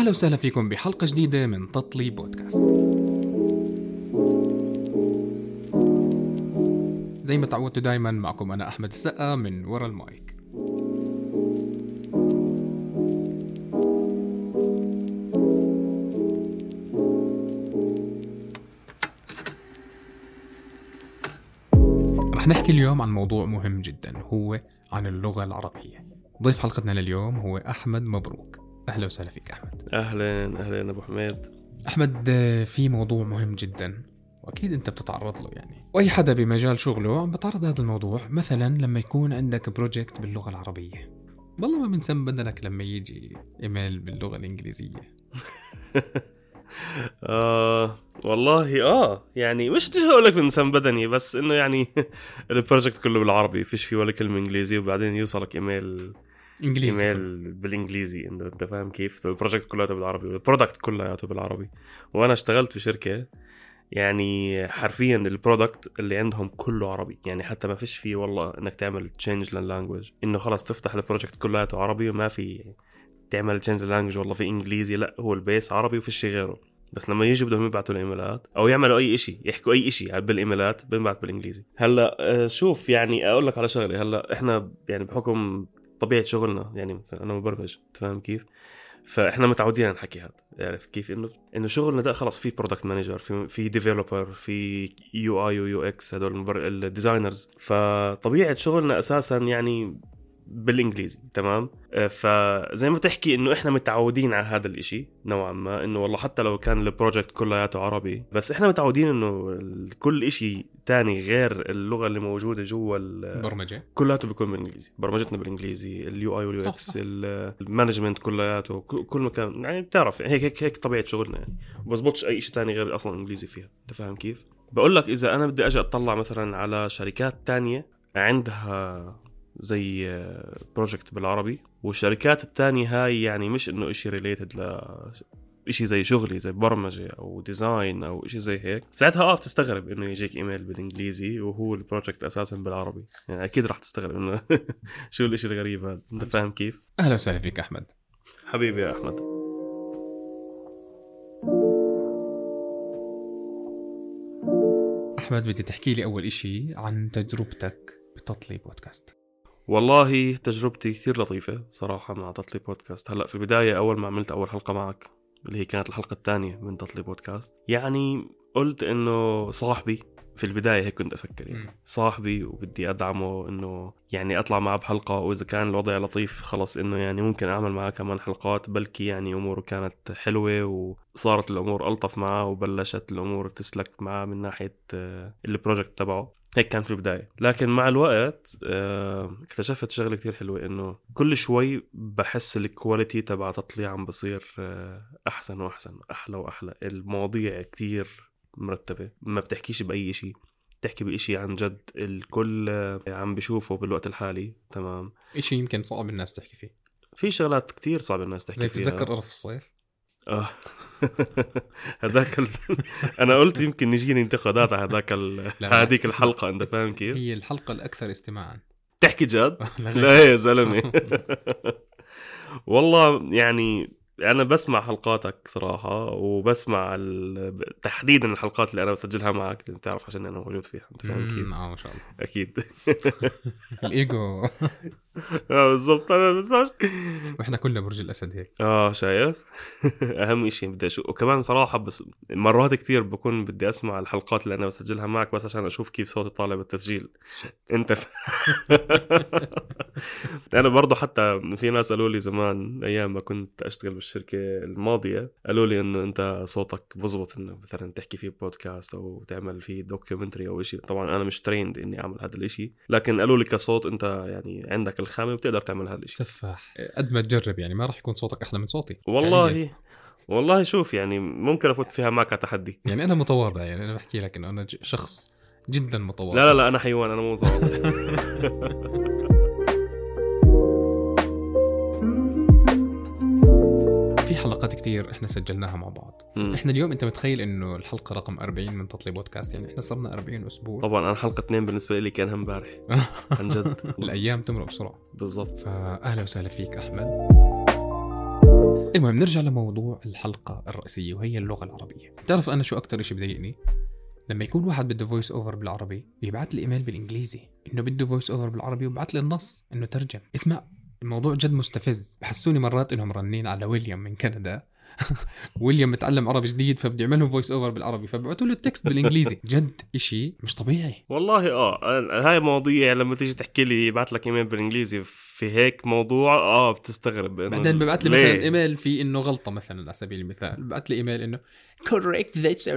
أهلا وسهلا فيكم بحلقة جديدة من تطلي بودكاست. زي ما تعودتوا دايما معكم أنا أحمد السقا من ورا المايك. رح نحكي اليوم عن موضوع مهم جدا هو عن اللغة العربية. ضيف حلقتنا لليوم هو أحمد مبروك. أهلا وسهلا فيك أحمد. أهلا أهلا أبو حميد. أحمد آه، في موضوع مهم جدا وأكيد أنت بتتعرض له يعني. وأي حدا بمجال شغله عم بتعرض هذا الموضوع مثلا لما يكون عندك بروجكت باللغة العربية. والله ما بنسم بدنك لما يجي إيميل باللغة الإنجليزية. آه والله آه يعني مش بدي أقول لك بنسم بدني بس إنه يعني ال project كله بالعربي فيش فيه ولا كلمة انجليزي وبعدين يوصلك إيميل إنجليزي ايميل بالانجليزي. انت فاهم كيف؟ ال project كلياته بالعربي. وال product كلياته بالعربي. وأنا اشتغلت بشركه يعني حرفيا ال product اللي عندهم كله عربي. يعني حتى ما فيش فيه والله انك تعمل change لل language انه خلص تفتح ال project كلياته عربي وما في تعمل change لل language والله في انجليزي. لا هو ال base عربي وفيش غيره. بس لما يجوا بدهم يبعتوا الايميلات أو يعملوا أي شيء يحكوا أي شيء بالإيميلات بنبعت بالإنجليزي. هلأ آه، شوف يعني أقول لك على شغلة. هلأ إحنا يعني بحكم طبيعة شغلنا يعني مثلا أنا مبرمج أنت فاهم كيف؟ فإحنا متعودين على الحكي هذا عرفت كيف؟ إنه إنه شغلنا ده خلص في product manager في في developer في UI و UX هدول ال designers فطبيعة شغلنا أساسا يعني بالإنجليزي تمام؟ آه، فزي ما بتحكي إنه إحنا متعودين على هذا الإشي نوعا ما إنه والله حتى لو كان ال project كلياته عربي بس إحنا متعودين إنه كل إشي تاني غير اللغة اللي موجودة جوا ال- برمجة. كلياته بيكون بالإنجليزي. برمجتنا بالإنجليزي ال UI وال UX ال management كلياته كل مكان. يعني بتعرف هيك هيك هيك طبيعة شغلنا يعني. بزبطش أي شيء تاني غير أصلا إنجليزي فيها. أنت فاهم كيف؟ بقول لك إذا أنا بدي أجي أطلع مثلا على شركات تانية عندها زي project بالعربي. والشركات التانية هاي يعني مش إنه إشي related ل إشي زي شغلي زي برمجة أو design أو إشي زي هيك. ساعتها آه بتستغرب إنه يجيك إيميل بالإنجليزي وهو ال project أساسا بالعربي. يعني أكيد راح تستغرب إنه شو الإشي الغريب هذا. أنت فاهم كيف؟ أهلا وسهلا فيك أحمد. حبيبي يا أحمد. أحمد بدي تحكي لي أول إشي عن تجربتك بتطلي بودكاست. والله تجربتي كثير لطيفة صراحة مع تطلي بودكاست هلأ في البداية أول ما عملت أول حلقة معك اللي هي كانت الحلقة الثانية من تطلي بودكاست يعني قلت إنه صاحبي في البداية هيك كنت أفكر يعني. صاحبي وبدي أدعمه إنه يعني أطلع معه بحلقة وإذا كان الوضع لطيف خلص إنه يعني ممكن أعمل معه كمان حلقات بلكي يعني أموره كانت حلوة وصارت الأمور ألطف معه وبلشت الأمور تسلك معه من ناحية آه، ال project تبعه هيك كان في البداية. لكن مع الوقت آه، اكتشفت شغلة كتير حلوة إنه كل شوي بحس ال quality تبع تطليع عم بصير آه، أحسن وأحسن أحلى وأحلى. المواضيع كتير مرتبة ما بتحكيش بأي شيء بتحكي بإشي عن جد الكل آه، عم بشوفه بالوقت الحالي. تمام. إشي يمكن صعب الناس تحكي فيه. في شغلات كتير صعب الناس تحكي زي فيها. بتتذكر قرف الصيف؟ آه. هذاك ال... أنا قلت يمكن نجيني انتقادات على هذاك ال... هذيك. الحلقة أنت فاهم كيف؟ هي الحلقة الأكثر استماعا تحكي جد؟ لا لا يا زلمة والله يعني أنا بسمع حلقاتك صراحة وبسمع ال... تحديدا الحلقات اللي أنا بسجلها معك لأن بتعرف عشان أنا موجود فيها أنت فاهم كيف؟ آه ما شاء الله. أكيد. الإيجو. آه بالضبط. أنا بسمعش. وإحنا كلنا برج الأسد هيك. آه شايف؟ أهم شيء بدي أشوف. وكمان صراحة بس مرات كثير بكون بدي أسمع الحلقات اللي أنا بسجلها معك بس عشان أشوف كيف صوتي طالع بالتسجيل. أنت ف... أنا برضه حتى في ناس قالوا لي زمان أيام ما كنت أشتغل بالشركة الماضية قالوا لي إنه أنت صوتك بزبط إنه مثلا تحكي فيه بودكاست أو تعمل فيه documentary أو شيء طبعا أنا مش trained إني أعمل هذا الإشي لكن قالوا لي كصوت أنت يعني عندك الخامة وبتقدر تعمل هذا الإشي. سفاح. قد ما تجرب يعني ما راح يكون صوتك أحلى من صوتي. والله والله شوف يعني ممكن أفوت فيها معك تحدي يعني أنا متواضع يعني أنا بحكي لك إنه أنا شخص جدا متواضع. لا لا لا أنا حيوان أنا مو متواضع. في حلقات كتير إحنا سجلناها مع بعض. مم. إحنا اليوم أنت متخيل إنه الحلقة رقم 40 من تطلي بودكاست؟ يعني إحنا صرنا 40 أسبوع. طبعا أنا حلقة اثنين بالنسبة لي كانها امبارح عن جد. الأيام تمرق بسرعة. بالضبط. فاهلا وسهلا فيك أحمد. المهم نرجع لموضوع الحلقة الرئيسية وهي اللغة العربية. بتعرف أنا شو أكتر إشي بضايقني؟ لما يكون واحد بده voice over بالعربي بيبعت لي إيميل بالإنجليزي إنه بده voice over بالعربي وبعت لي النص إنه ترجم. اسمع. الموضوع جد مستفز. بحسوني مرات إنهم رنين على ويليام من كندا. ويليام متعلم عربي جديد فبده يعمل لهم voice over بالعربي. فبعتوا له ال text بالإنجليزي. جد إشي مش طبيعي. والله آه هاي مواضيع لما تيجي تحكي لي يبعث لك إيميل بالإنجليزي في هيك موضوع آه بتستغرب إنه بعدين ببعت لي؟ مثلا إيميل في إنه غلطة مثلا على سبيل المثال. ببعت لي إيميل إنه correct this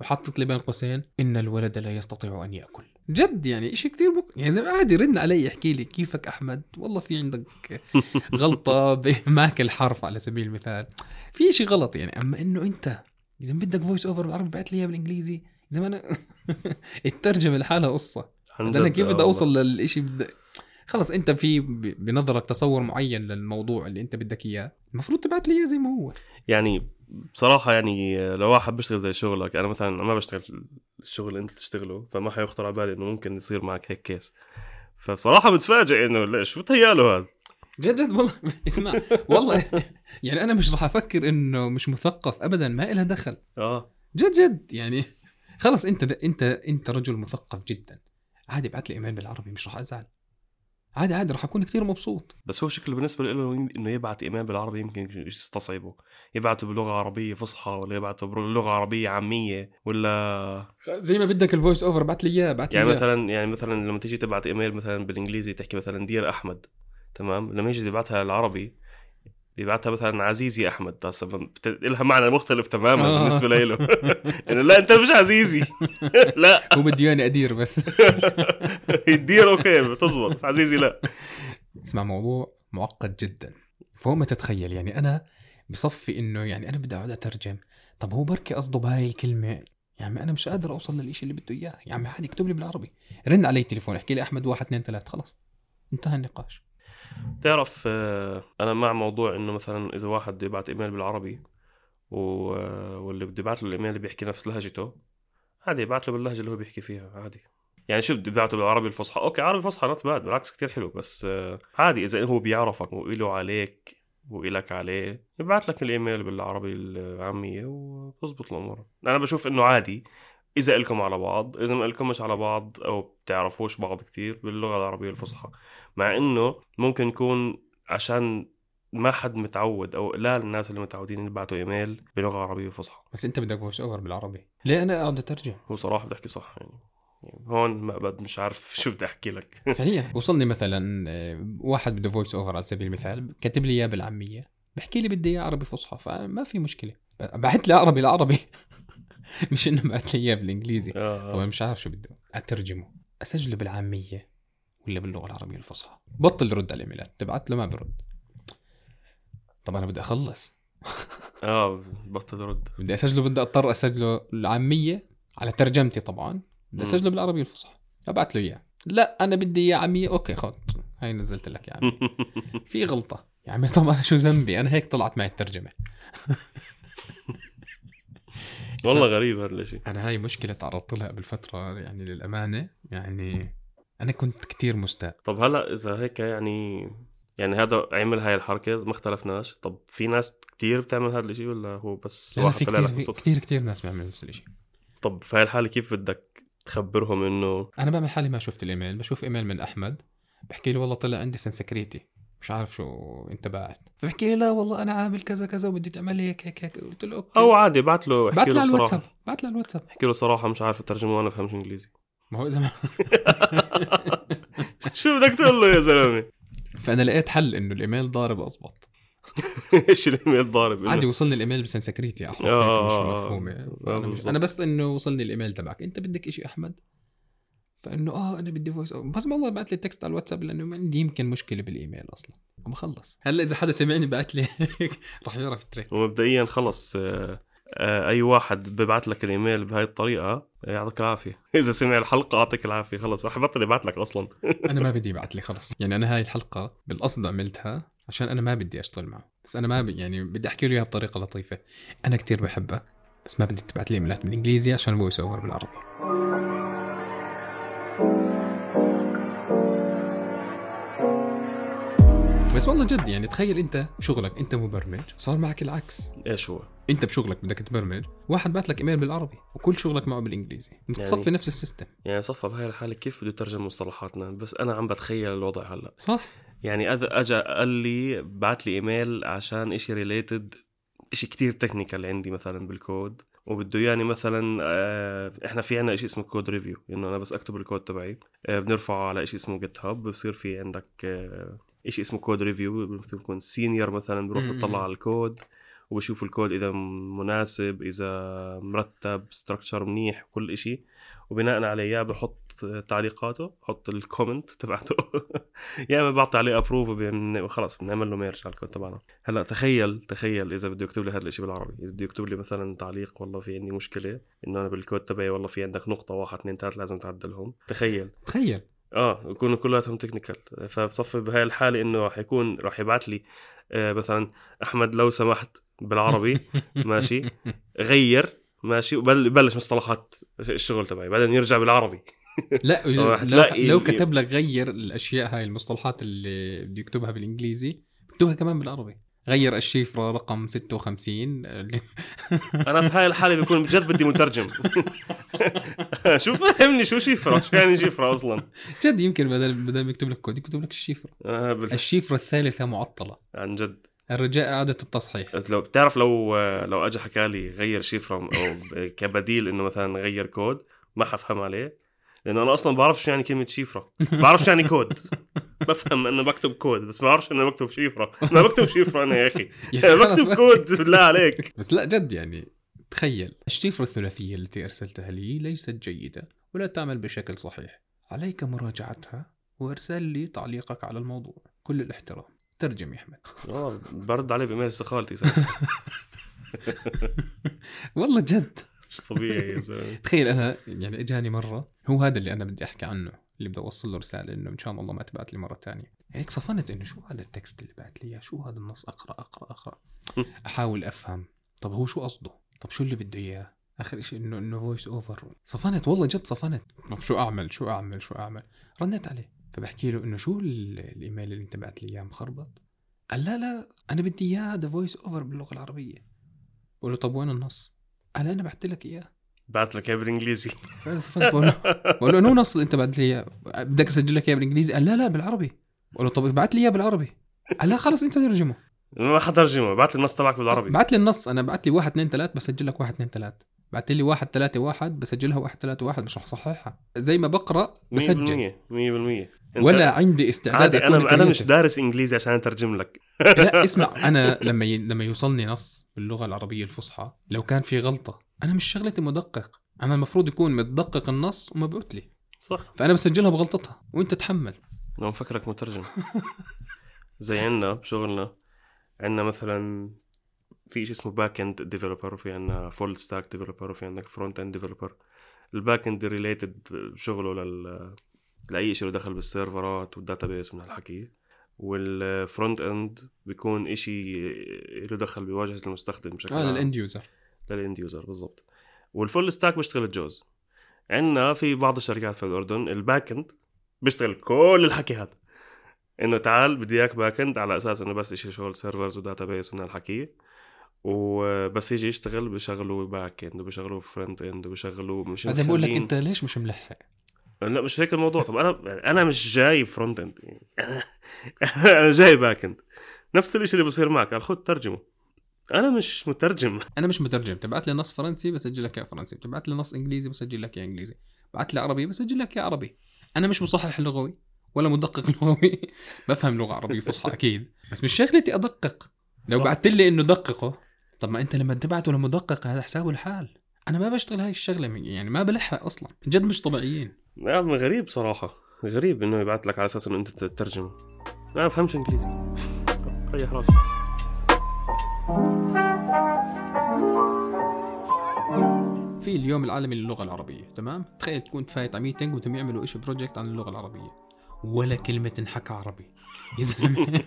وحطت لي بين قوسين إن الولد لا يستطيع أن يأكل. جد يعني شيء كثير بك... يعني زي ما عادي رن علي يحكي لي كيفك أحمد؟ والله في عندك غلطة بماكل حرف على سبيل المثال. في شيء غلط يعني. أما إنه أنت إذا بدك voice over بالعربي بعت لي إياه بالإنجليزي. زي ما أنا الترجمة لحالها قصة. أنا كيف آه بدي والله. اوصل للشيء بد... خلص انت في بنظرك تصور معين للموضوع اللي انت بدك اياه المفروض تبعت لي إياه زي ما هو. يعني بصراحة يعني لو واحد بيشتغل زي شغلك أنا مثلا ما بشتغل الشغل اللي أنت تشتغله فما حيخطر على بالي إنه ممكن يصير معك هيك case فبصراحة متفاجئ إنه ليش؟ بتهيأله هذا. جد جد والله. اسمع والله. يعني أنا مش راح أفكر إنه مش مثقف ابدا ما إلها دخل. آه. جد جد. يعني خلص أنت أنت أنت رجل مثقف جدا. عادي ابعت لي إيميل بالعربي مش راح أزعل. عادي عادي راح أكون كثير مبسوط. بس هو شكله بالنسبة له إنه يبعت إيميل بالعربي يمكن يستصعبه. يبعته بلغة عربية فصحى ولا يبعته بلغة عربية عامية ولا زي ما بدك ال voice over بعت لي إياه بعت لي يعني إياه. مثلا يعني مثلا لما تيجي تبعت إيميل مثلا بالإنجليزي تحكي مثلا dear أحمد. تمام؟ لما يجي يبعتها العربي بيبعتها مثلا عزيزي أحمد لها معنى مختلف تماما آه. بالنسبة له. انه لا أنت مش عزيزي. لا. هو بده اياني أدير بس. الدير أوكي بتزبط بس عزيزي لا. اسمع موضوع معقد جدا. فوق ما تتخيل يعني أنا بصفي إنه يعني أنا بدي أقعد أترجم. طب هو بركي قصده بهاي الكلمة؟ يا عمي أنا مش قادر أوصل للإشي اللي بده إياه. يا عمي عادي اكتب لي بالعربي. رن علي تليفون احكي لي أحمد واحد اثنين ثلاث خلاص. انتهى النقاش. تعرف آه، أنا مع موضوع إنه مثلا إذا واحد بده يبعت إيميل بالعربي. آه، واللي بده يبعت له الإيميل بيحكي نفس لهجته عادي يبعت له باللهجة اللي هو بيحكي فيها عادي يعني شو بده يبعته بالعربي الفصحى okay عربي فصحى not bad بالعكس كتير حلو بس آه، عادي إذا هو بيعرفك وإله عليك وإلك عليه يبعت لك الإيميل بالعربي العامية وبتزبط الأمور أنا بشوف إنه عادي إذا إلكم على بعض إذا ما إلكمش على بعض أو بتعرفوش بعض كتير باللغة العربية الفصحى. مع إنه ممكن يكون عشان ما حد متعود أو قلال الناس اللي متعودين يبعتوا إيميل بلغة عربية فصحى. بس أنت بدك voice over بالعربي. ليه أنا اقعد اترجم هو صراحة بحكي صح يعني. يعني هون ما بد مش عارف شو بدي أحكي لك. فعليا. وصلني مثلا آه، واحد بده voice over على سبيل المثال كاتب لي إياه بالعامية بحكي لي بدي إياه عربي فصحى فما في مشكلة. بعت لي عربي لعربي. مش إنه بعت لي إياه بالإنجليزي. آه. طبعا مش عارف شو بده. أترجمه. أسجله بالعامية ولا باللغة العربية الفصحى. بطل يرد على الإيميلات. تبعت له ما برد طب أنا بدي أخلص. آه بطل رد بدي أسجله بدي أضطر أسجله العامية على ترجمتي طبعا. بدي. أسجله بالعربية الفصحى. أبعت له إياه. لا أنا بدي إياه عامية. أوكي خذ هاي نزلت لك يا عمي. في غلطة. يا عمي طب أنا شو ذنبي؟ أنا هيك طلعت معي الترجمة. والله غريب هذا الشيء أنا هاي مشكلة تعرضت لها قبل فتره يعني للأمانة يعني أنا كنت كتير مستاء. طب هلأ إذا هيك يعني يعني هذا عمل هاي الحركة ما اختلفناش. طب في ناس كتير بتعمل هذا الشيء ولا هو بس واحد في طلع لك كتير كتير كتير ناس بيعملوا نفس الشيء طب في هاي الحالة كيف بدك تخبرهم إنه؟ أنا بعمل حالي ما شفت الإيميل بشوف إيميل من أحمد بحكي له والله طلع عندي سنسكريتي مش عارف شو انت باعت فبحكي لي لا والله أنا عامل كذا كذا وبدي تعمل لي هيك هيك هيك. قلت له okay. أو عادي بعت له احكي له له على بصراحة. الواتساب بعت له على الواتساب. احكي له صراحة مش عارف اترجمه وأنا بفهمش إنجليزي. ما هو إذا ما شو بدك تقول له يا زلمة؟ فأنا لقيت حل إنه الإيميل ضارب اضبط إيش الإيميل ضارب عادي وصلني الإيميل بسنسكريتي احرف آه، هيك مش آه، آه. مفهومه آه،. بالضبط. أنا بس إنه وصلني الإيميل تبعك. أنت بدك شيء أحمد؟ فإنه آه أنا بدي voice بس والله بعت لي text على الواتساب لأنه ما عندي يمكن مشكلة بالإيميل أصلا. وبخلص هلأ إذا حدا سمعني بعت لي. هيك راح يعرف ال trick ومبدئيا خلص آه، آه، أي واحد ببعت لك الإيميل بهاي الطريقة آه، يعطيك العافية. إذا سمع الحلقة يعطيك العافية. خلص راح يبطل يبعت لك أصلا. أنا ما بدي يبعت لي خلص. يعني أنا هاي الحلقة بالقصد عملتها عشان أنا ما بدي أشتغل معه. بس أنا ما ب... يعني بدي أحكي له إياها بطريقة لطيفة. أنا كتير بحبك بس ما بدي تبعت لي إيميلات بالإنجليزي عشان voice over بالعربي. بس والله جد يعني تخيل انت شغلك انت مبرمج صار معك العكس. إيش هو؟ انت بشغلك بدك تبرمج واحد بعت لك إيميل بالعربي وكل شغلك معه بالإنجليزي. يعني- تصفي نفس ال system. يعني صفى بهاي الحالة كيف بده يترجم مصطلحاتنا؟ بس أنا عم بتخيل الوضع هلأ. صح. يعني اجى قال لي بعت لي إيميل عشان إشي related إشي كتير technical عندي مثلا بالكود. وبده ياني مثلا آه، إحنا في عنا شيء اسمه code review إنه أنا بس أكتب الكود تبعي آه، بنرفعه على شيء اسمه GitHub بصير في عندك آه، شيء اسمه code review مثل بكون senior مثلا بروح. بطلع على الكود وبشوف الكود إذا مناسب إذا مرتب structure منيح كل إشي وبناء عليه بحط تعليقاته بحط ال comment تبعته. يا إما بعطي عليه approve وخلص بنعمل له merge على الكود تبعنا. هلأ تخيل تخيل إذا بده يكتب لي هذا الشيء بالعربي. إذا بده يكتب لي مثلا تعليق والله في عندي مشكلة إنه أنا بالكود تبعي والله في عندك نقطة واحد اثنين ثلاث لازم تعدلهم. تخيل. تخيل. آه يكونوا كلياتهم تكنيكال فبصفي بهاي الحالة إنه راح يكون راح يبعت لي آه مثلا أحمد لو سمحت بالعربي. ماشي. غير. ماشي. وبلش مصطلحات الشغل تبعي. بعدين يرجع بالعربي. لا لو, لو كتب لك غير الأشياء هاي المصطلحات اللي بده يكتبها بالإنجليزي بكتبها كمان بالعربي. غير الشفره رقم 56 اللي- أنا في هاي الحالة بيكون بجد بدي مترجم. شو فهمني شو شفره شو يعني شفره أصلا؟ جد يمكن بدل بدل ما يكتب لك كود يكتب لك الشفره آه بال... الشفره الثالثة معطلة. عن جد. الرجاء إعادة التصحيح. لو بتعرف لو لو اجى حكى لي غير شفره أو كبديل إنه مثلا غير كود ما حفهم عليه. لأنه أنا أصلا بعرف شو يعني كلمة شفره بعرف شو يعني كود. بفهم إنه بكتب كود بس بعرفش إنه بكتب شفره ما بكتب شفره أنا يا أخي. بكتب. كود بالله عليك. بس لا جد يعني تخيل. الشفرة الثلاثية التي أرسلتها لي ليست جيدة ولا تعمل بشكل صحيح. عليك مراجعتها وإرسال لي تعليقك على الموضوع. كل الاحترام. ترجم يا أحمد. آه برد عليه استقالتي ساعتها. والله جد. مش طبيعي يا زلمة. تخيل أنا يعني إجاني مرة هو هذا اللي أنا بدي أحكي عنه اللي بدي أوصل له رسالة إنه إن شاء الله ما تبعت لي مرة تانية. هيك صفنت إنه شو هذا التكست اللي بعت لي؟ شو هذا النص؟ أقرأ أقرأ أقرأ. أحاول أفهم. طب هو شو قصده؟ طب شو اللي بده إياه؟ آخر شيء إنه إنه voice over صفنت والله جد صفنت. طب شو أعمل؟ شو أعمل؟ شو أعمل؟ رنيت عليه. فبحكي له إنه شو ال- الإيميل اللي أنت بعت لي إياه مخربط؟ قال لا لا أنا بدي إياه هذا voice over باللغة العربية. بقول له طب وين النص؟ قال أنا بعت لك إياه. بعت لك إياه بالإنجليزي. بقول له انه نص أنت بعت لي إياه. بدك أسجل لك إياه بالإنجليزي؟ قال لا لا بالعربي. بقول له طب ابعت لي إياه بالعربي. قال لا خلص أنت ترجمه. ما حترجمه. بعت لي النص تبعك بالعربي. بعت لي النص. أنا بعت لي واحد اثنين ثلاث بسجل لك واحد اثنين ثلاث. بعت لي واحد ثلاثة واحد بسجلها واحد ثلاثة واحد مش رح صححها. زي ما بقرأ بسجل. 100% 100% أنت- ولا عندي استعداد عادي أنا أنا مش. دارس إنجليزي عشان أترجم لك. لا اسمع أنا لما ي... لما يوصلني نص باللغة العربية الفصحى لو كان في غلطة أنا مش شغلتي مدقق. أنا المفروض يكون متدقق النص ومبعوث لي. صح. فأنا بسجلها بغلطتها وأنت تحمل. لو مفكرك مترجم. زي عنا بشغلنا عنا مثلا في شيء اسمه back end developer وفي عنا full stack developer وفي عندك front end developer ال back end related شغله لل لأي شيء له دخل بالسيرفرات وال database من هالحكي. وال front end بيكون إشي له دخل بواجهة المستخدم بشكل عام. لل end user لل end user بالضبط. وال full stack بيشتغل الجوز. عندنا في بعض الشركات في الأردن ال back end بيشتغل كل الحكي هذا. إنه تعال بدي إياك back end على أساس إنه بس شيء شغل servers و database ومن هالحكي. وبس يجي يشتغل بيشغلوا back end وبيشغلوا front end وبيشغلوا مش هذا بقول لك أنت ليش مش ملحق؟ لا مش هيك الموضوع. طب أنا أنا مش جاي front end يعني أنا جاي back end نفس الشيء اللي بصير معك. قال خذ ترجمة. أنا مش مترجم. أنا مش مترجم. تبعت لي نص فرنسي بسجل لك اياه فرنسي. بتبعت لي نص إنجليزي بسجل لك اياه إنجليزي. بعت لي عربي بسجل لك اياه عربي. أنا مش مصحح لغوي ولا مدقق لغوي. بفهم لغة عربية فصحى أكيد. بس مش شغلتي أدقق. لو. بعت لي إنه دققه طب ما انت لما تبعته لمدقق هذا حسابه الحال. أنا ما بشتغل هاي الشغلة يعني ما بلحق أصلا. جد مش طبيعيين. يا عمي غريب صراحة. غريب إنه يبعث لك على أساس إنه أنت تترجم أنا بفهمش إنجليزي. ريح راسك في اليوم العالمي للغة العربية تمام؟ تخيل تكون فايت على meeting وتم يعملوا إشي project عن اللغة العربية. ولا كلمة انحكى عربي. يا زلمة.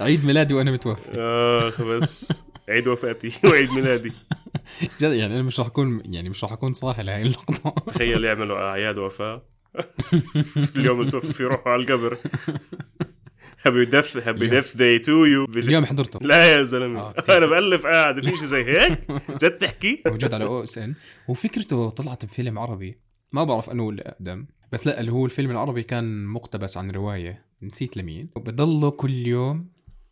عيد ميلادي وأنا متوفي. اخ بس. عيد وفاتي وعيد ميلادي. جد يعني أنا مش راح اكون يعني مش راح أكون صاهل هاي اللقطة. تخيل يعملوا أعياد وفاة. اليوم اللي توفي على القبر. happy death happy. death day to you اليوم حضرته. لا يا زلمة. آه،. أنا بألف قاعد في شيء زي هيك؟ جد تحكي؟ موجود على OSN. وفكرته طلعت بفيلم عربي. ما بعرف أنه ولا أقدم. بس لا اللي هو الفيلم العربي كان مقتبس عن رواية. نسيت لمين. وبضله كل يوم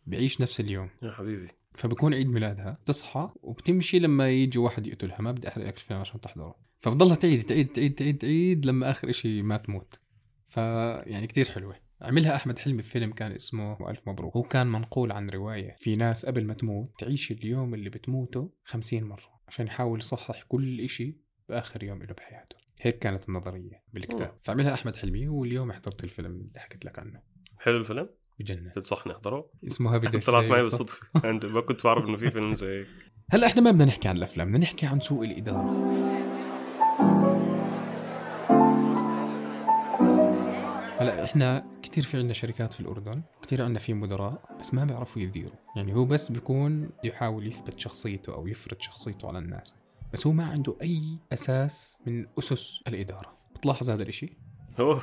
بعيش نفس اليوم. يا حبيبي. فبكون عيد ميلادها تصحى وبتمشي لما يجي واحد يقتلها ما بدي أحرق لك الفيلم عشان تحضره. فبضلها تعيد تعيد تعيد تعيد تعيد لما آخر إشي ما تموت. فيعني كتير حلوة. عملها أحمد حلمي في فيلم كان اسمه ألف مبروك. هو كان منقول عن رواية في ناس قبل ما تموت تعيش اليوم اللي بتموته خمسين مرة عشان يحاول يصحح كل إشي بآخر يوم له بحياته. هيك كانت النظرية بالكتاب. فعملها أحمد حلمي واليوم حضرت الفيلم اللي حكيت لك عنه. حلو الفيلم؟ بجنن تنصحني أحضره؟ اسمه هابي ديث طلعت معي. بالصدفه ما كنت بعرف إنه في فيلم زي هيك. هلا إحنا ما بدنا نحكي عن الأفلام بدنا نحكي عن سوء الإدارة. هلا إحنا كثير في عندنا شركات في الأردن كثير عندنا في مدراء بس ما بيعرفوا يديروا. يعني هو بس بيكون يحاول يثبت شخصيته أو يفرض شخصيته على الناس. بس هو ما عنده أي أساس من أسس الإدارة. بتلاحظ هذا الإشي؟ هو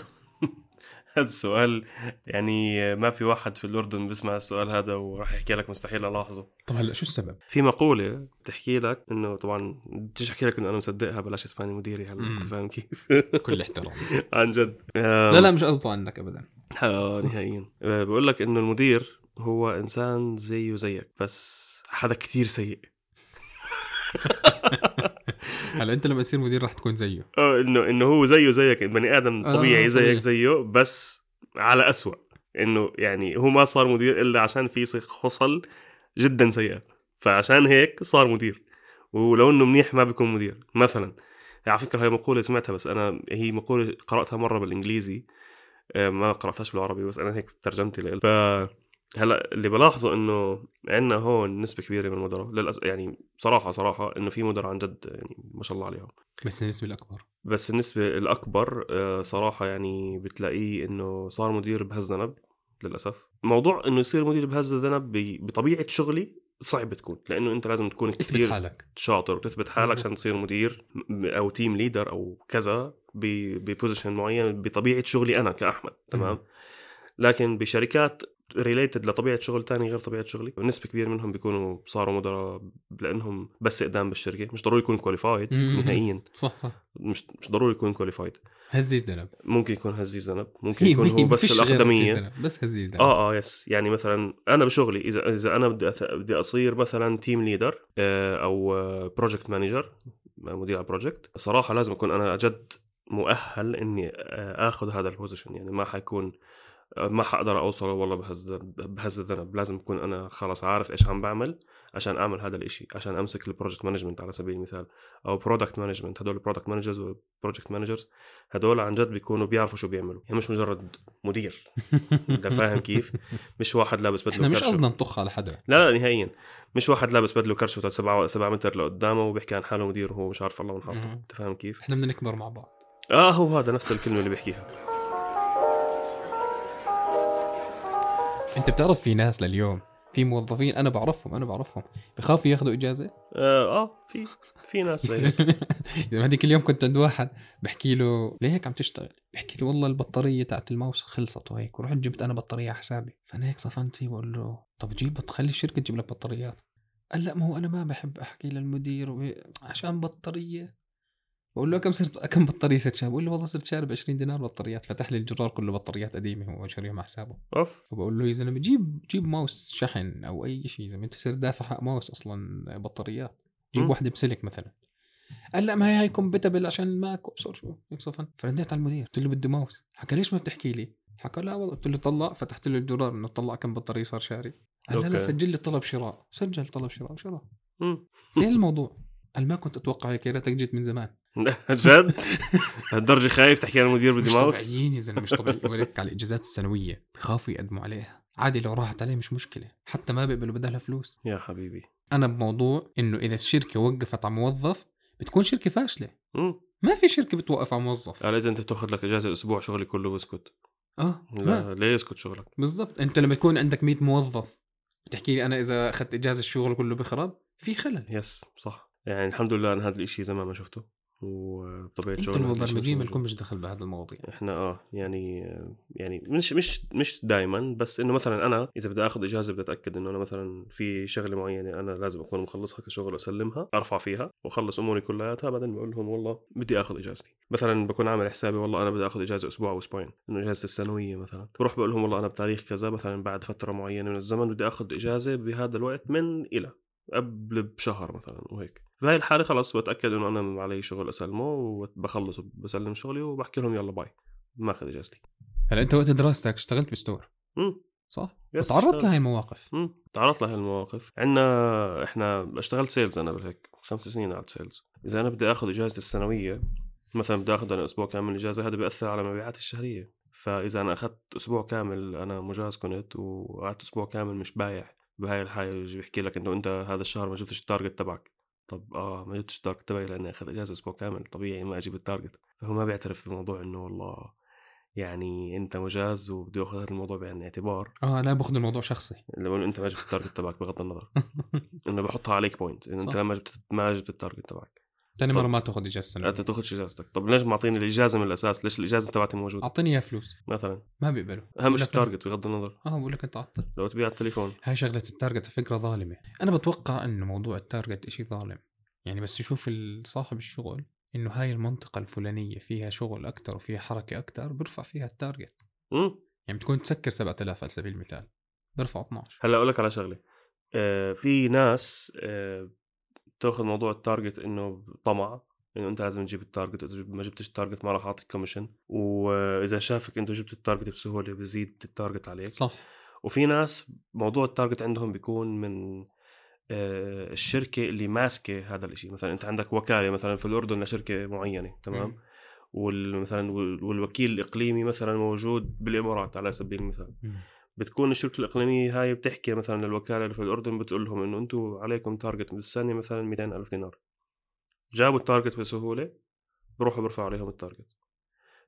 هذا السؤال يعني ما في واحد في الأردن بيسمع السؤال هذا وراح يحكي لك مستحيل ألاحظه. طب هلا شو السبب؟ في مقولة بتحكي لك إنه طبعا بديش أحكي لك إنه أنا مصدقها بلاش اسمعني مديري هلا فاهم كيف؟ كل احترام. عن جد. لا لا مش قصده عنك ابدا. آه نهائيا. آه، بقول لك إنه المدير هو إنسان زيه زيك بس حدا كثير سيء. هلا انت لما تصير مدير رح تكون زيه. آه انه انه هو زيه زيك بني آدم آه، طبيعي زيك طبيعي. زيه بس على أسوأ انه يعني هو ما صار مدير إلا عشان في خصل جدا سيئة. فعشان هيك صار مدير. ولو إنه منيح ما بيكون مدير مثلا. على فكرة هي مقولة سمعتها بس أنا هي مقولة قرأتها مرة بالإنجليزي. آه، ما قرأتهاش بالعربي بس أنا هيك ترجمتي لها ف هلأ اللي بلاحظه إنه عندنا هون نسبة كبيرة من المدراء للأسف يعني صراحة صراحة إنه في مدراء عن جد يعني ما شاء الله عليهم. بس النسبة الأكبر. بس النسبة الأكبر آه، صراحة يعني بتلاقيه إنه صار مدير بهز ذنب للأسف. موضوع إنه يصير مدير بهز ذنب ب- بطبيعة شغلي صعب تكون لأنه أنت لازم تكون كثير حالك. شاطر وتثبت حالك. عشان تصير مدير أو team leader أو كذا ب- ب position معين بطبيعة شغلي أنا كأحمد تمام. لكن بشركات related لطبيعة شغل تاني غير طبيعة شغلي. نسبة كبيره منهم بيكونوا صاروا مدراء لأنهم بس إقدام بالشركة. مش ضروري يكون qualified. نهائيا. صح صح. مش مش ضروري يكون qualified هزيز ذنب. ممكن يكون هزيز ذنب. ممكن يكون هو بس الأقدمية. بس هزيز ذنب. آه آه yes يعني مثلا أنا بشغلي إذا إذا أنا بدي بدي أصير مثلا team leader أو project manager مدير على project صراحة لازم أكون أنا جد مؤهل إني آه، آخذ هذا ال position يعني ما حيكون آه، ما حقدر أوصل والله بهز بهز الذنب. لازم أكون أنا خلص عارف إيش عم بعمل عشان أعمل هذا الإشي عشان أمسك ال project management على سبيل المثال أو product management هدول ال product managers وال project managers هدول عن جد بيكونوا بيعرفوا شو بيعملوا. يعني مش مجرد مدير. أنت فاهم كيف؟ مش واحد لابس بدله مش. قصدنا نطخ على حدا. لا لا نهائيا. مش واحد لابس بدله كرشه 7 7 متر لقدامه وبيحكي عن حاله مدير وهو مش عارف الله مم. أنت فاهم كيف؟ إحنا بدنا نكبر مع بعض. آه هو هذا نفس الكلمة اللي بيحكيها. أنت بتعرف في ناس لليوم في موظفين أنا بعرفهم أنا بعرفهم. بخافوا ياخذوا إجازة؟ آه, آه في في ناس زي هذيك اليوم كنت عند واحد بحكي له ليه هيك عم تشتغل؟ بحكي لي والله البطارية تاعت الماوس خلصت وهيك ورحت جبت أنا بطارية على حسابي. فأنا هيك صفنت فيه بقول له طب جيب خلي الشركة تجيب لك بطاريات. قال لا ما هو أنا ما بحب أحكي للمدير عشان بطارية. بقول له كم صرت كم بطارية صرت شارب؟ بقول له والله صرت شارب 20 دينار بطاريات فتح لي الجرار كله بطاريات قديمة هو شاريهم على حسابه. أوف. فبقول له يا زلمة جيب جيب ماوس شحن أو أي شيء ما أنت صرت دافع حق ماوس أصلا بطاريات. جيب. واحدة بسلك مثلا. قال لا ما هي هاي compatible عشان الماك وأبصر شو. هيك صفن. فرديت على المدير. قلت له بدي ماوس. حكى ليش ما بتحكي لي؟ حكى لا والله. قلت له طلع. فتحت له الجرار إنه طلع كم بطارية صار شاري. قال لا لا. سجل لي طلب شراء. سجل طلب شراء شراء. زين الموضوع. قال ما كنت أتوقع هيك. يا ريتك جيت من زمان. جد؟ هالدرجة خايف تحكي عن المدير بدي مش ماوس طبيعيين يا زلمة مش طبيعي. ولك على الإجازات السنوية بخافوا يقدموا عليها. عادي لو راحت عليه مش مشكلة حتى ما بيقبلوا بدلها فلوس يا حبيبي. أنا بموضوع إنه إذا الشركة وقفت على موظف بتكون شركة فاشلة. ما في شركة بتوقف على موظف. قال إذا أنت بتاخذ لك إجازة أسبوع شغلي كله واسكت. آه ما. لا ليه يسكت شغلك؟ بالضبط. أنت لما تكون عندك 100 موظف بتحكي لي أنا إذا أخذت إجازة الشغل كله بخرب؟ في خلل. يس صح. يعني الحمد لله أنا هذا الإشي زمان ما شفته. أنتوا شغلنا مش المبرمجين موجود. مالكم مش دخل بهذا المواضيع. إحنا آه يعني يعني مش مش مش دائما بس إنه مثلا أنا إذا بدي آخذ إجازة بدي أتأكد إنه أنا مثلا في شغلة معينة أنا لازم أكون مخلصها كشغل أسلمها أرفع فيها وأخلص أموري كلياتها بعدين بقول لهم والله بدي آخذ إجازتي. مثلا بكون عامل حسابي والله أنا بدي آخذ إجازة أسبوع أو أسبوعين إنه اجازتي السنوية مثلا. بروح بقول لهم والله أنا بتاريخ كذا مثلا بعد فترة معينة من الزمن بدي آخذ إجازة بهذا الوقت من إلى قبل بشهر مثلا وهيك. بهاي الحالة خلص بتأكد إنه أنا علي شغل أسلمه وبخلص وبسلم شغلي وبحكي لهم يلا bye. ماخذ إجازتي. هلا أنت وقت دراستك اشتغلت ب store. امم صح؟ اشتغلت. لهي المواقف. امم تعرضت لهي المواقف. عندنا إحنا اشتغلت sales أنا بالهيك. خمس سنين قعدت sales إذا أنا بدي آخذ اجازتي السنوية مثلا بدي آخذ أنا أسبوع كامل إجازة هذا بيأثر على مبيعاتي الشهرية. فإذا أنا أخذت أسبوع كامل أنا مجاز كنت وقعدت أسبوع كامل مش بايع بهاي الحالة يجي بيحكي لك إنه أنت هذا الشهر ما جبتش ال target تبعك. طب آه ما جبتش ال target تبعي لأني أخذ إجازة أسبوع كامل طبيعي ما أجيب ال target فهو ما بيعترف بموضوع إنه والله يعني أنت مجاز وبده يأخذ هذا الموضوع بعين الاعتبار. آه لا باخذ الموضوع شخصي. لما أنت ما جبت التارجت تبعك بغض النظر. إنه بحطها عليك point أنت. ما جبت ما جبت ال target تبعك. ثاني. مرة ما تاخذ إجازة سنه أنت تاخذش إجازتك. طب ليش معطيني الإجازة من الأساس؟ ليش الإجازة تبعتي موجودة؟ أعطيني إياها فلوس. مثلا. ما بيقبلوا. أهم شيء ال target بغض النظر. آه بقول لك أنت عطل. لو تبيع التليفون. هاي شغلة ال target فكرة ظالمة. أنا بتوقع انه موضوع ال target إشي ظالم. يعني بس يشوف صاحب الشغل إنه هاي المنطقة الفلانية فيها شغل أكثر وفيها حركة أكثر بيرفع فيها ال target. امم يعني بتكون تسكر 7000 على سبيل المثال. بيرفع 12 هلا أقول لك على شغلة. آه في ناس آه تاخذ موضوع ال target إنه طمع إنه أنت لازم تجيب ال target إذا ما جبتش ال target ما راح أعطيك commission وإذا شافك انت جبت ال target بسهولة بزيد ال target عليك. صح. وفي ناس موضوع ال target عندهم بيكون من آه، الشركة اللي ماسكة هذا الشيء مثلا أنت عندك وكالة مثلا في الأردن لشركة معينة تمام؟ مم. والمثلا والوكيل الإقليمي مثلا موجود بالإمارات على سبيل المثال. مم. بتكون الشركة الإقليمية هاي بتحكي مثلا للوكالة اللي في الأردن بتقول لهم إنه أنتم عليكم target بالسنة مثلا 200 ألف دينار جابوا ال target بسهولة بروحوا بيرفعوا عليهم ال target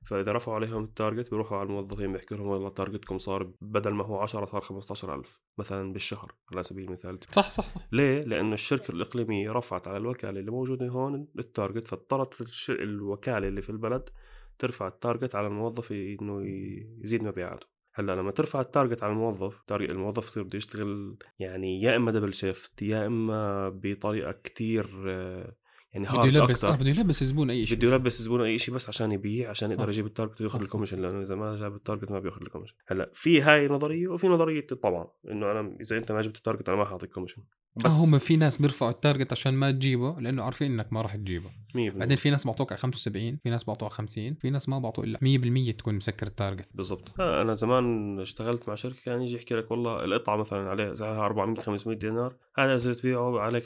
فإذا رفعوا عليهم ال target بيروحوا على الموظفين بيحكوا لهم والله target كم صار بدل ما هو 10 صار 15000 مثلا بالشهر على سبيل المثال صح صح صح ليه؟ لأنه الشركة الإقليمية رفعت على الوكالة اللي موجودة هون ال target فاضطرت. الوكالة اللي في البلد ترفع ال target على الموظف إنه ي- يزيد مبيعاته هلأ لما ترفع ال target على الموظف target الموظف يصير بده يشتغل يعني يا إما double shift يا إما بطريقة كتير آه، يعني بده hard يلبس آه أكثر بده يلبس الزبون أي شيء بده يلبس الزبون أي شيء بس عشان يبيع عشان يقدر. يجيب ال target وياخذ. ال commission لأنه إذا ما جاب ال target ما بياخذ ال commission هلأ في هاي نظرية وفي نظرية الطبع إنه أنا إذا أنت ما جبت ال target أنا ما حاعطيك commission بس. هم في ناس بيرفعوا ال target عشان ما تجيبه لأنه عارفين إنك ما راح تجيبه. 100% بعدين في ناس بعطوك على 75 في ناس بعطوه على 50 في ناس ما بعطوا إلا 100% تكون مسكر ال target. بالضبط. آه أنا زمان اشتغلت مع شركة كان يجي يحكي لك والله القطعة مثلا عليها سعرها 400 500 دينار هذا إذا بتبيعه عليك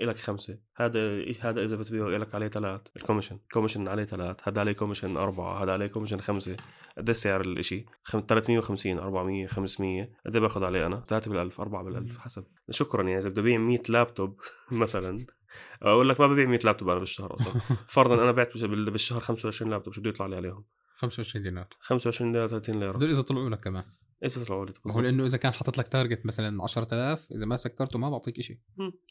لك خمسة. هذا هذا إذا بتبيعه لك عليه ثلاث. ال commission commission عليه ثلاث. هذا عليه commission أربعة هذا عليه commission خمسة. قد سعر الشيء 350 400 500 قد باخذ عليه أنا. 3 بالألف 4 بالألف حسب. شكرا يعني إذا بدي ابيع 100 لابتوب مثلا. أقول لك ما ببيع 100 لابتوب أنا بالشهر أصلا. فرضا أنا بعت بال- بالشهر 25 لابتوب شو بده يطلع لي عليهم؟ 25 دينار. 25 ليره 30 ليرة. هدول إذا طلعوا لك كمان. إذا طلعوا لي هو لأنه إذا كان حاطط لك target مثلا 10000 إذا ما سكرته ما بعطيك شيء.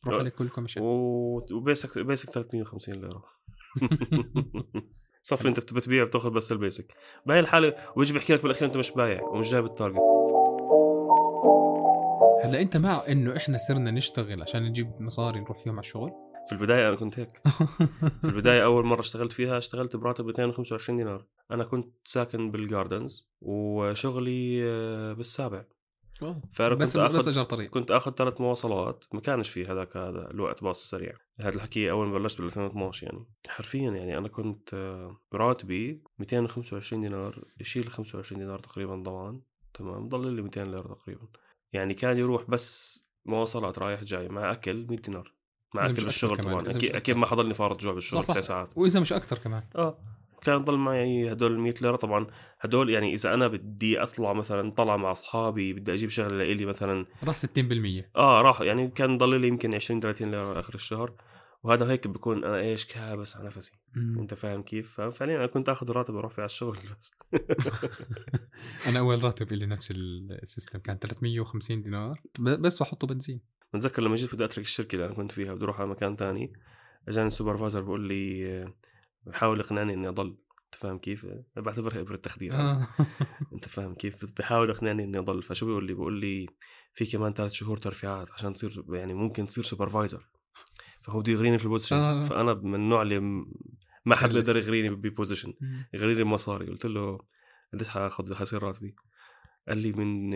روح عليك كل commission و- و basic basic 350 ليرة. صفي أنت بت- بتبيع بتأخذ بس ال basic بهي الحالة ويجي بيحكي لك بالأخير أنت مش بايع ومش جايب ال target هلا انت مع انه إحنا صرنا نشتغل عشان نجيب مصاري نروح فيهم على الشغل؟ في البداية أنا كنت هيك. في البداية أول مرة اشتغلت فيها اشتغلت براتب 225 دينار. أنا كنت ساكن بالجاردنز وشغلي آه، بالسابع. فأنا بس كنت آخذ- بس أجر طريق. كنت آخذ ثلاث مواصلات. ما كانش في هذاك هذا الوقت باص سريع. هذا الحكي أول ما بلشت بال 2012 يعني. حرفيا يعني أنا كنت آه، راتبي 225 دينار. يشيل 25 دينار تقريبا ضمان. تمام؟ ضل لي 200 ليرة تقريبا. يعني كان يروح بس مواصلات رايح جاي مع أكل 100 دينار مع أكل بالشغل طبعا. أكيد. أكيد ما حضلني فارط جوع بالشغل. تسع ساعات. وإذا مش أكثر كمان. آه. كان ضل معي هدول ال 100 ليرة. طبعا هدول يعني إذا أنا بدي أطلع مثلا طلع مع أصحابي بدي أجيب شغله لإلي مثلا راح 60% آه راح يعني كان ضل لي يمكن 20 30 ليرة آخر الشهر. وهذا هيك بكون أنا إيش كابس على نفسي مم. أنت فاهم كيف ففعليا أنا كنت آخذ راتب أروح فيه على الشغل بس أنا أول راتب لي نفس ال system كان 350 دينار بس بحطه بنزين بتذكر لما جيت بدي أترك الشركة اللي أنا كنت فيها بدي أروح على مكان تاني أجاني ال supervisor بقول لي بحاول يقنعني إني أضل أنت فاهم كيف؟ بعتبرها إبرة تخدير آه. أنت فاهم كيف؟ بحاول يقنعني إني أضل فشو بيقول لي؟ بيقول لي في كمان ثلاث شهور ترفيعات عشان تصير يعني ممكن تصير supervisor فهو بده يغريني في ال position آه. فأنا من النوع اللي ما حد. بيقدر يغريني ب position يغريني المصاري قلت له قديش حاخذ حيصير راتبي؟ قال لي من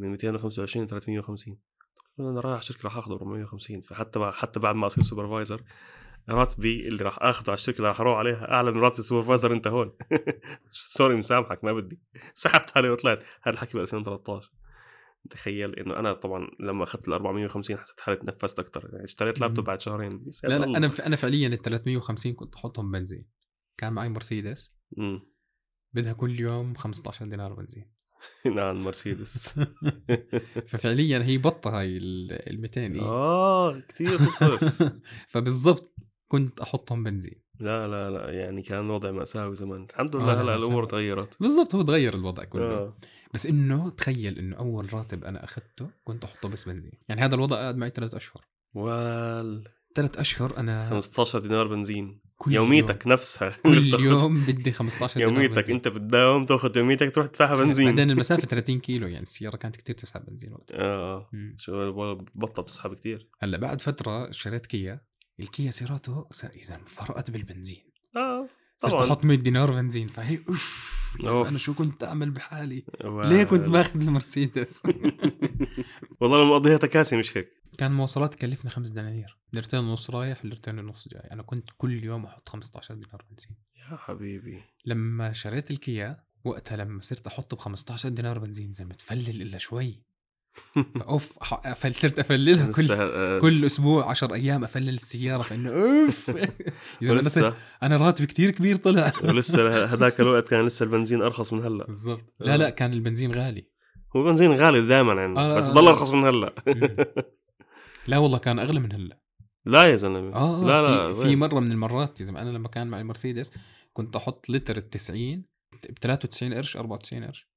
من 225 ل 350 قلت له أنا رايح الشركة راح اخذه 450 فحتى مع حتى بعد ما أصير supervisor راتبي اللي راح اخذه على الشركة اللي راح أروح عليها اعلى من راتب ال supervisor أنت هون. sorry مسامحك ما بدي. سحبت عليه وطلعت. هذا الحكي ب 2013 تخيل إنه أنا طبعا لما أخذت ال 450 حسيت حالي تنفست أكثر يعني اشتريت. لابتوب بعد شهرين. لا لا. أنا أنا فعليا ال 350 كنت أحطهم بنزين. كان معي مرسيدس. مم. بدها كل يوم 15 دينار بنزين. نعم مرسيدس ففعليا هي بطة هاي ال 200 اي آه كثير تصرف. فبالضبط كنت أحطهم بنزين. لا لا لا يعني كان الوضع مأساوي زمان. الحمد آه، لله لا، هلأ. الأمور تغيرت. بالضبط هو تغير الوضع كله. آه. بس إنه تخيل إنه أول راتب أنا اخذته كنت أحطه بس بنزين. يعني هذا الوضع قاعد معي ثلاث أشهر. وال ثلاث أشهر أنا 15 دينار بنزين. كل يوميتك نفسها. يوم بتاخد كل يوم بدي 15 دينار يوميتك. بنزين. أنت بتداوم تأخذ يوميتك تروح تدفعها بنزين. بعدين المسافة 30 كيلو يعني السيارة كانت كتير تسحب بنزين وقتها. آه مم. شو بطل بتسحب كثير هلأ بعد فترة شريت كيا. الكيا سيراته إذا فرقت بالبنزين. آه صرت طبعاً. أحط 100 دينار بنزين. فهي أوف. أوف. أنا شو كنت أعمل بحالي؟ وال- ليه كنت باخذ المرسيدس؟ والله لما مقضيها تكاسي مش هيك. كان مواصلات تكلفني خمس دنانير. ليرتين ونص رايح ليرتين ونص جاي. أنا كنت كل يوم أحط 15 دينار بنزين. يا حبيبي. لما شريت الكيا وقتها لما صرت أحط ب 15 دينار بنزين زي ما تفلل إلا شوي. فأوف أح- أفل صرت أفللها كل آه، كل أسبوع 10 أيام أفلل السيارة فإنه أوف. ولسه؟ أنا راتبي كتير كبير طلع. ولسه هذاك الوقت كان لسه البنزين أرخص من هلأ. بالضبط. لا لا كان البنزين غالي. هو بنزين غالي دائما يعني آه، بس آه، بضل آه. أرخص من هلأ. مم. لا والله كان أغلى من هلأ. لا يا زلمة. آه لا لا في, في؟ مرة من المرات يا زلمة أنا لما كان معي مرسيدس كنت أحط لتر ال 90 ب 93 قرش 94 قرش.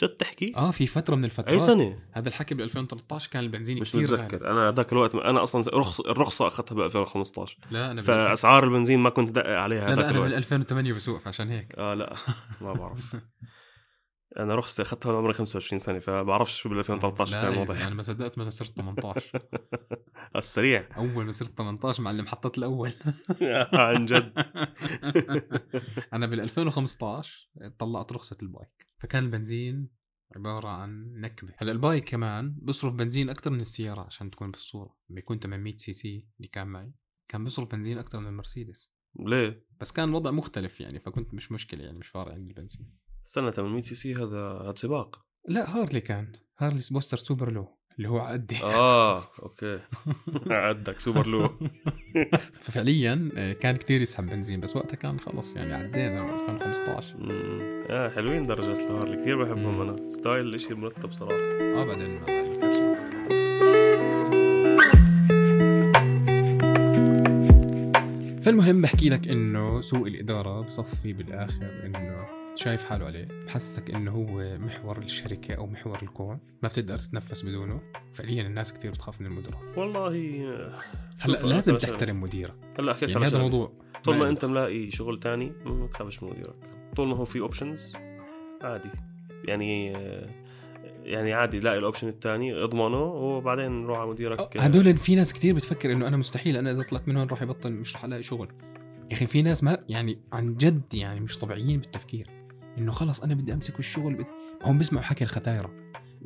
جد تحكي؟ آه في فترة من الفترات. أي سنة؟ هذا الحكي بال 2013 كان البنزين مش كثير غالي. متذكر. أنا هذاك الوقت أنا أصلا رخص الرخصة أخذتها ب 2015 لا أنا فأسعار البنزين ما كنت دقق عليها لا لا أنا من الوقت. 2008 بسوق فعشان هيك. آه لا ما بعرف. أنا رخصتي أخذتها وأنا عمري 25 سنة فبعرفش شو بال 2013 لا كان زلمة، أنا ما صدقت ما صرت 18 السريع. أول ما صرت 18 معلم حطيت الأول. عن جد. أنا بال 2015 طلعت رخصة ال bike فكان البنزين عبارة عن نكبه هلأ ال bike كمان بصرف بنزين أكثر من السيارة عشان تكون بالصورة. لما يكون 800 CC اللي كان معي كان بصرف بنزين أكثر من المرسيدس. ليه؟ بس كان الوضع مختلف يعني فكنت مش مشكلة يعني مش فارق عندي البنزين. استنى 800 CC هذا هذا سباق؟ لا هارلي كان. هارلي بوستر Super Low اللي هو عقدي آه okay. عدك Super Low. ففعليا آه، كان كتير يسحب بنزين بس وقتها كان خلص يعني عدينا 2015 مم. آه حلوين درجات الهارلي كثير بحبهم. أنا. ستايل إشي مرتب صراحة. آه بعدين. فالمهم بحكي لك إنه سوء الإدارة بصفي بالآخر إنه شايف حاله عليه. بحسك إنه هو محور الشركة أو محور الكون ما بتقدر تتنفس بدونه. فعليا الناس كتير بتخاف من المدراء والله هلا لازم. تحترم مديرك. هلا احكيك يعني هذا. الموضوع طول ما ما أنت ملاقي شغل تاني ما تخافش من مديرك. طول ما هو في options عادي. يعني يعني عادي لاقي ال option الثاني اضمنه وبعدين روح على مديرك. هدول في ناس كتير بتفكر إنه أنا مستحيل أنا إذا طلعت من هون راح يبطل مش راح ألاقي شغل. يا أخي في ناس ما يعني عن جد يعني مش طبيعيين بالتفكير. إنه خلص أنا بدي أمسك الشغل بد... هم بيسمعوا حكي الختايرة.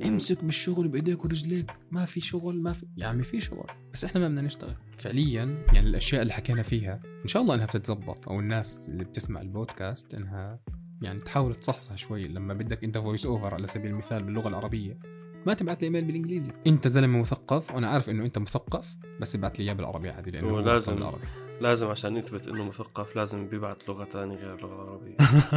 امسك بالشغل بإيديك ورجليك ما في شغل ما في يا عمي في شغل. بس إحنا ما بدنا نشتغل. فعليا يعني الأشياء اللي حكينا فيها إن شاء الله إنها بتتزبط أو الناس اللي بتسمع البودكاست إنها يعني تحاول تصحصح شوي. لما بدك أنت voice over على سبيل المثال باللغة العربية ما تبعت لي إيميل بالإنجليزي. أنت زلمة مثقف وأنا عارف إنه أنت مثقف بس ابعت لي إياه بالعربي عادي لأنه أصلاً بالعربي. لازم عشان يثبت إنه مثقف لازم بيبعت لغة ثانية غير اللغة العربية.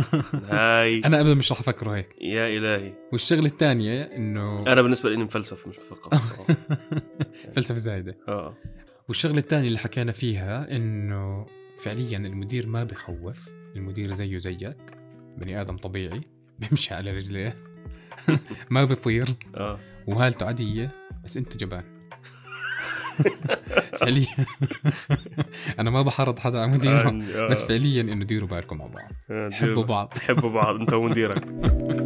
هاي. أنا ابدا مش رح أفكره هيك. يا إلهي. والشغلة الثانية إنه أنا بالنسبة لي مفلسف مش مثقف. فلسفة زايدة. آه. والشغلة الثانية اللي حكينا فيها إنه فعليا المدير ما بخوف. المدير زيه زيك. بني آدم طبيعي. بيمشي على رجليه. ما بيطير. آه. وهالته عادية. بس أنت جبان. فعليا. أنا ما بحرض حدا على مديره آه، بس فعليا إنه ديروا بالكم مع بعض. آه، حبوا بعض. حبوا بعض. أنت ومديرك.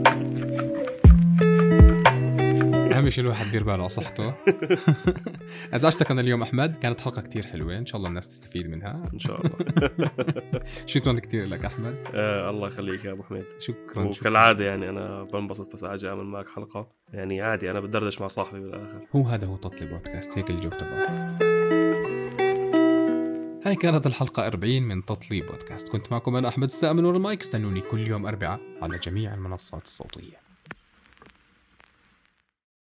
اهم شيء الواحد يدير باله على صحته. أزعجتك أنا اليوم أحمد؟ كانت حلقة كتير حلوة إن شاء الله الناس تستفيد منها. إن شاء الله. شكرا كتير لك أحمد. آه الله يخليك يا أبو حميد. شكرا وكالعادة يعني أنا بنبسط بس أجي أعمل معك حلقة. يعني عادي أنا بدردش مع صاحبي بالآخر. هو هذا هو تطلي بودكاست هيك الجو تبعه. هاي كانت الحلقة 40 من تطلي بودكاست. كنت معكم أنا أحمد الساء من ورا المايك استنوني كل يوم أربعاء على جميع المنصات الصوتية.